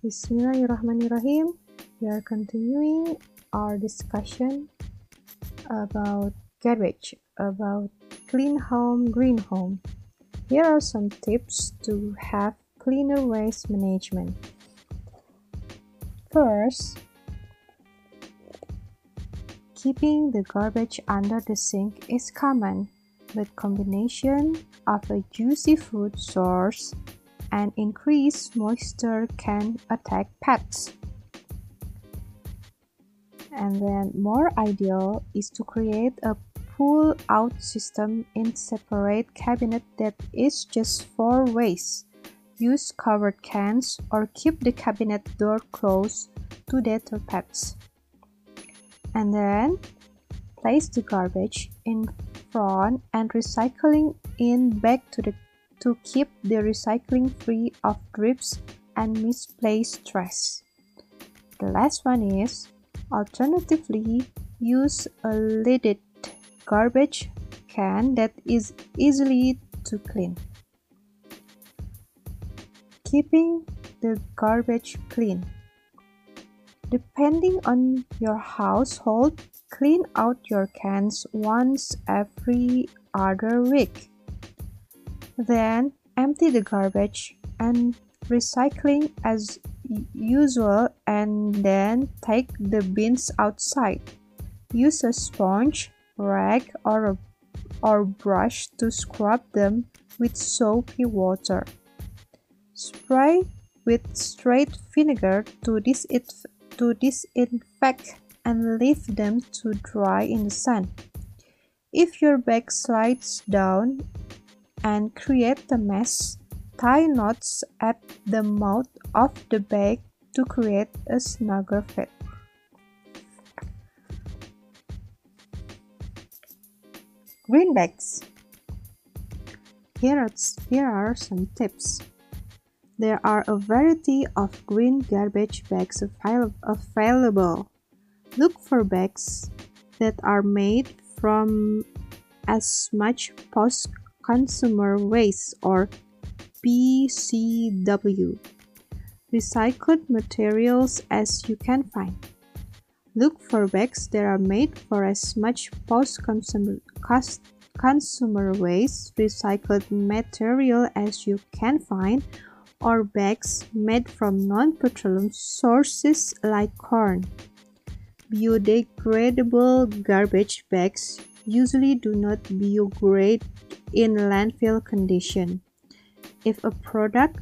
Bismillahirrahmanirrahim. We are continuing our discussion about garbage, about clean home, green home. Here are some tips to have cleaner waste management. First, keeping the garbage under the sink is common, but combination of a juicy food source and increased moisture can attack pets. And then more ideal is to create a pull out system in separate cabinet that is just for waste. Use covered cans or keep the cabinet door closed to deter pets. And then place the garbage in front and recycling in back to the to keep the recycling free of drips and misplaced trash. The last one is alternatively use a lidded garbage can that is easily to clean. Keeping the garbage clean. Depending on your household, clean out your cans once every other week. Then empty the garbage and recycling as usual and then take the bins outside. Use a sponge, rag or, a, or brush to scrub them with soapy water. Spray with straight vinegar to, disinf- to disinfect and leave them to dry in the sun. If your bag slides down and create a mess, tie knots at the mouth of the bag to create a snugger fit. Green bags. Here here are some tips. There are a variety of green garbage bags available. Look for bags that are made from as much post consumer waste or PCW recycled materials as you can find. Look for bags that are made for as much post-consumer consumer waste recycled material as you can find or bags made from non-petroleum sources like corn. Biodegradable garbage bags usually do not biodegrade in landfill condition. If a product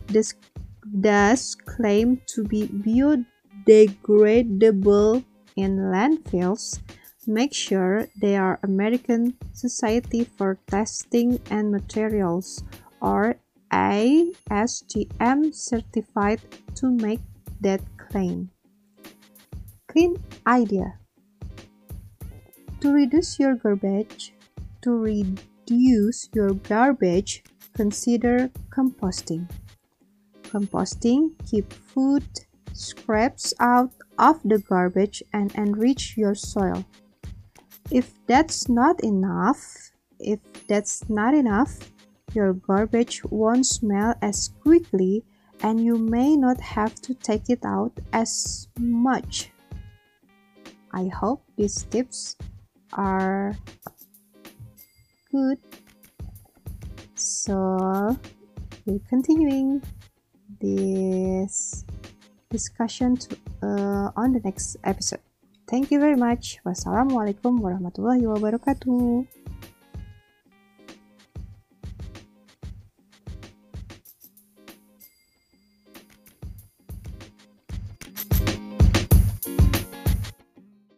does, claim to be biodegradable in landfills, make sure they are American Society for Testing and Materials or ASTM certified to make that claim. Clean idea. To reduce your garbage, to reduce your garbage, consider composting. Composting keep food scraps out of the garbage and enrich your soil. If that's not enough, if that's not enough, your garbage won't smell as quickly and you may not have to take it out as much. I hope these tips are good. So, we're continuing this discussion to, uh, on the next episode. Thank you very much. Wassalamualaikum warahmatullahi wabarakatuh.